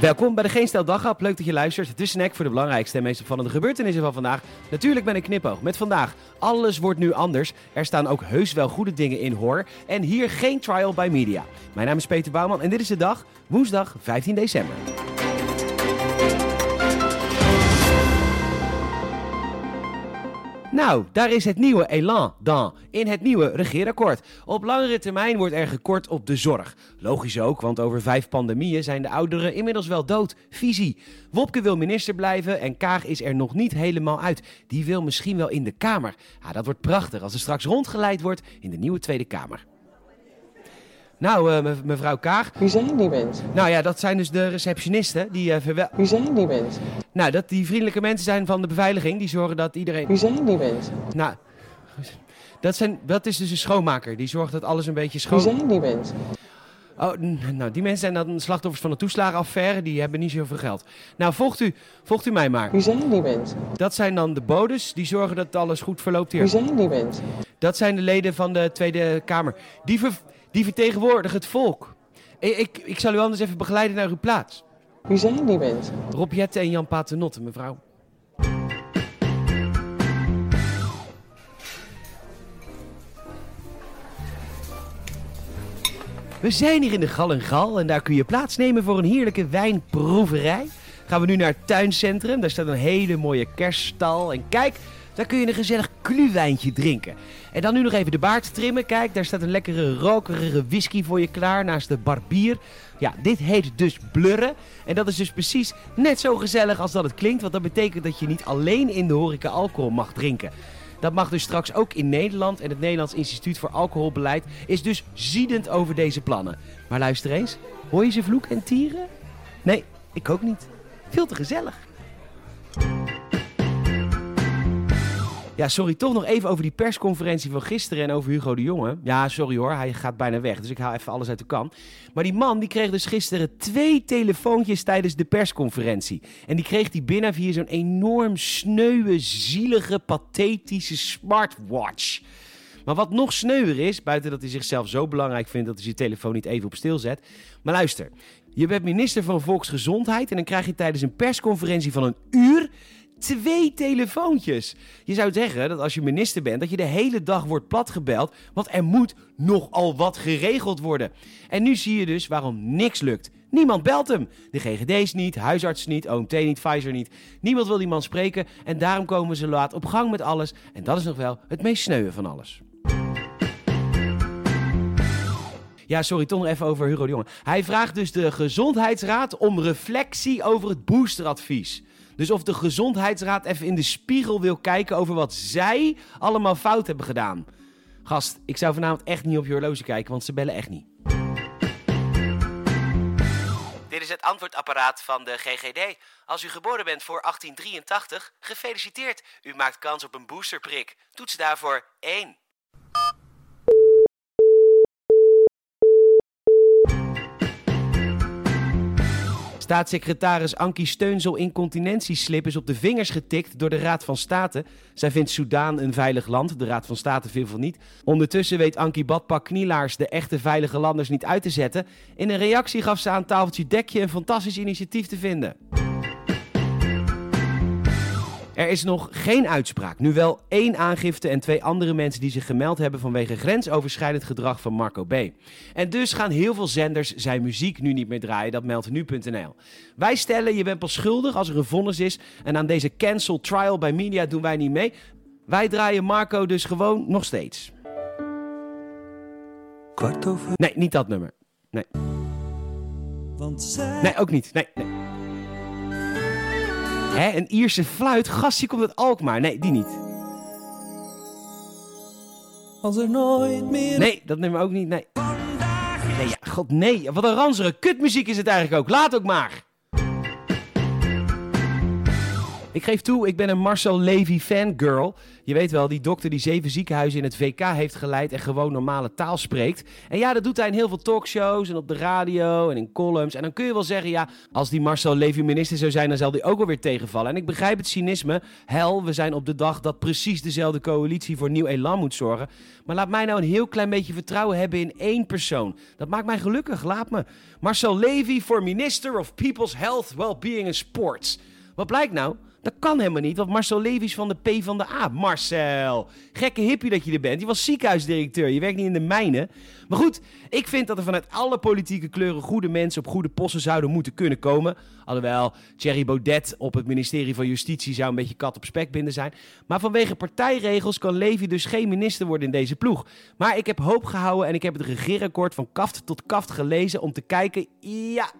Welkom bij de Geen Stel Daghap. Leuk dat je luistert. De snack voor de belangrijkste en meest opvallende gebeurtenissen van vandaag. Natuurlijk met een knipoog. Met vandaag, alles wordt nu anders. Er staan ook heus wel goede dingen in hoor. En hier geen trial by media. Mijn naam is Peter Bouwman en dit is de dag, woensdag 15 december. Nou, daar is het nieuwe elan dan in het nieuwe regeerakkoord. Op langere termijn wordt er gekort op de zorg. Logisch ook, want over vijf pandemieën zijn de ouderen inmiddels wel dood. Visie. Wopke wil minister blijven en Kaag is er nog niet helemaal uit. Die wil misschien wel in de Kamer. Ja, dat wordt prachtig als er straks rondgeleid wordt in de nieuwe Tweede Kamer. Nou, uh, mevrouw Kaag. Wie zijn die mensen? Nou ja, dat zijn dus de receptionisten die uh, verwel... Wie zijn die mensen? Nou, dat die vriendelijke mensen zijn van de beveiliging. Die zorgen dat iedereen... Wie zijn die mensen? Nou, dat, zijn, dat is dus een schoonmaker. Die zorgt dat alles een beetje schoon... Wie zijn die mensen? Oh, nou, die mensen zijn dan slachtoffers van de toeslagenaffaire. Die hebben niet zoveel geld. Nou, volgt u, volgt u mij maar. Wie zijn die mensen? Dat zijn dan de bodes. Die zorgen dat alles goed verloopt hier. Wie zijn die mensen? Dat zijn de leden van de Tweede Kamer. Die, ver, die vertegenwoordigen het volk. Ik, ik, ik zal u anders even begeleiden naar uw plaats. Wie zijn die mensen? Rob Jette en Jan Paternotte, mevrouw. We zijn hier in de Gal en Gal en daar kun je plaatsnemen voor een heerlijke wijnproeverij. Gaan we nu naar het tuincentrum. Daar staat een hele mooie kerststal. En kijk, daar kun je een gezellig kluwijntje drinken. En dan nu nog even de baard trimmen. Kijk, daar staat een lekkere rokerige whisky voor je klaar naast de barbier. Ja, dit heet dus blurren. En dat is dus precies net zo gezellig als dat het klinkt. Want dat betekent dat je niet alleen in de horeca alcohol mag drinken. Dat mag dus straks ook in Nederland. En het Nederlands Instituut voor Alcoholbeleid is dus ziedend over deze plannen. Maar luister eens, hoor je ze vloeken en tieren? Nee, ik ook niet. Veel te gezellig. Ja, sorry, toch nog even over die persconferentie van gisteren en over Hugo de Jonge. Ja, sorry hoor, hij gaat bijna weg, dus ik haal even alles uit de kan. Maar die man die kreeg dus gisteren twee telefoontjes tijdens de persconferentie. En die kreeg hij binnen via zo'n enorm sneuwe, zielige, pathetische smartwatch. Maar wat nog sneuwer is, buiten dat hij zichzelf zo belangrijk vindt dat hij zijn telefoon niet even op stil zet. Maar luister, je bent minister van Volksgezondheid en dan krijg je tijdens een persconferentie van een uur twee telefoontjes. Je zou zeggen dat als je minister bent, dat je de hele dag wordt platgebeld, want er moet nogal wat geregeld worden. En nu zie je dus waarom niks lukt. Niemand belt hem. De GGD's niet, huisarts niet, OMT niet, Pfizer niet. Niemand wil die man spreken en daarom komen ze laat op gang met alles. En dat is nog wel het meest sneuwe van alles. Ja, sorry, toch nog even over Hugo de Jonge. Hij vraagt dus de Gezondheidsraad om reflectie over het boosteradvies. Dus of de Gezondheidsraad even in de spiegel wil kijken over wat zij allemaal fout hebben gedaan. Gast, ik zou vanavond echt niet op je horloge kijken, want ze bellen echt niet. Dit is het antwoordapparaat van de GGD. Als u geboren bent voor 1883, gefeliciteerd. U maakt kans op een boosterprik. Toets daarvoor 1. Staatssecretaris Ankie Steunsel incontinentieslip is op de vingers getikt door de Raad van State. Zij vindt Soudaan een veilig land, de Raad van State veel van niet. Ondertussen weet Ankie Badpak Knielaars de echte veilige landers niet uit te zetten. In een reactie gaf ze aan tafeltje dekje een fantastisch initiatief te vinden. Er is nog geen uitspraak. Nu wel één aangifte en twee andere mensen die zich gemeld hebben vanwege grensoverschrijdend gedrag van Marco B. En dus gaan heel veel zenders zijn muziek nu niet meer draaien. Dat meldt nu.nl. Wij stellen je bent pas schuldig als er een vonnis is. En aan deze cancel trial bij media doen wij niet mee. Wij draaien Marco dus gewoon nog steeds. Kwart over. Nee, niet dat nummer. Nee. Want zij. Nee, ook niet. Nee, nee. Hè, een Ierse fluit? Gast, je komt uit Alkmaar. Nee, die niet. Als er nooit meer. Nee, dat nummer ook niet. Nee. Nee, ja, god nee. Wat een ranzige kutmuziek is het eigenlijk ook. Laat ook maar. Ik geef toe, ik ben een Marcel Levy fangirl. Je weet wel, die dokter die zeven ziekenhuizen in het VK heeft geleid en gewoon normale taal spreekt. En ja, dat doet hij in heel veel talkshows en op de radio en in columns. En dan kun je wel zeggen, ja, als die Marcel Levy minister zou zijn, dan zal die ook wel weer tegenvallen. En ik begrijp het cynisme. Hel, we zijn op de dag dat precies dezelfde coalitie voor nieuw elan moet zorgen. Maar laat mij nou een heel klein beetje vertrouwen hebben in één persoon. Dat maakt mij gelukkig, laat me. Marcel Levy voor Minister of People's Health, Wellbeing and Sports. Wat blijkt nou? Dat kan helemaal niet, want Marcel Levy is van de P van de A. Marcel, gekke hippie dat je er bent. Je was ziekenhuisdirecteur, je werkt niet in de mijnen. Maar goed, ik vind dat er vanuit alle politieke kleuren goede mensen op goede posten zouden moeten kunnen komen. Alhoewel Thierry Baudet op het ministerie van Justitie zou een beetje kat op spek binden zijn. Maar vanwege partijregels kan Levy dus geen minister worden in deze ploeg. Maar ik heb hoop gehouden en ik heb het regeerakkoord van kaft tot kaft gelezen om te kijken. Ja,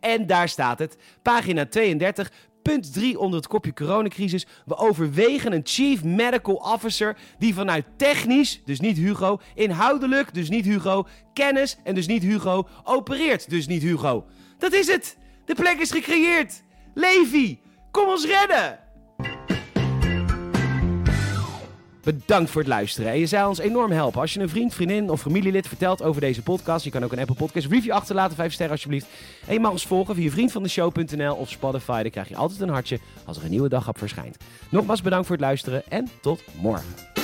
en daar staat het. Pagina 32. Punt 3 onder het kopje coronacrisis. We overwegen een chief medical officer die vanuit technisch, dus niet Hugo, inhoudelijk, dus niet Hugo, kennis en dus niet Hugo, opereert, dus niet Hugo. Dat is het. De plek is gecreëerd. Levi, kom ons redden. Bedankt voor het luisteren. En je zou ons enorm helpen als je een vriend, vriendin of familielid vertelt over deze podcast. Je kan ook een Apple Podcast review achterlaten, 5 sterren alsjeblieft. En je mag ons volgen via vriendvandeshow.nl of Spotify. Dan krijg je altijd een hartje als er een nieuwe dag op verschijnt. Nogmaals bedankt voor het luisteren en tot morgen.